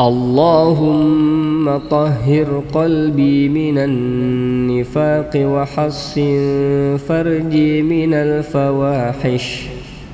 اللهم طهر قلبي من النفاق وحصن فرجي من الفواحش.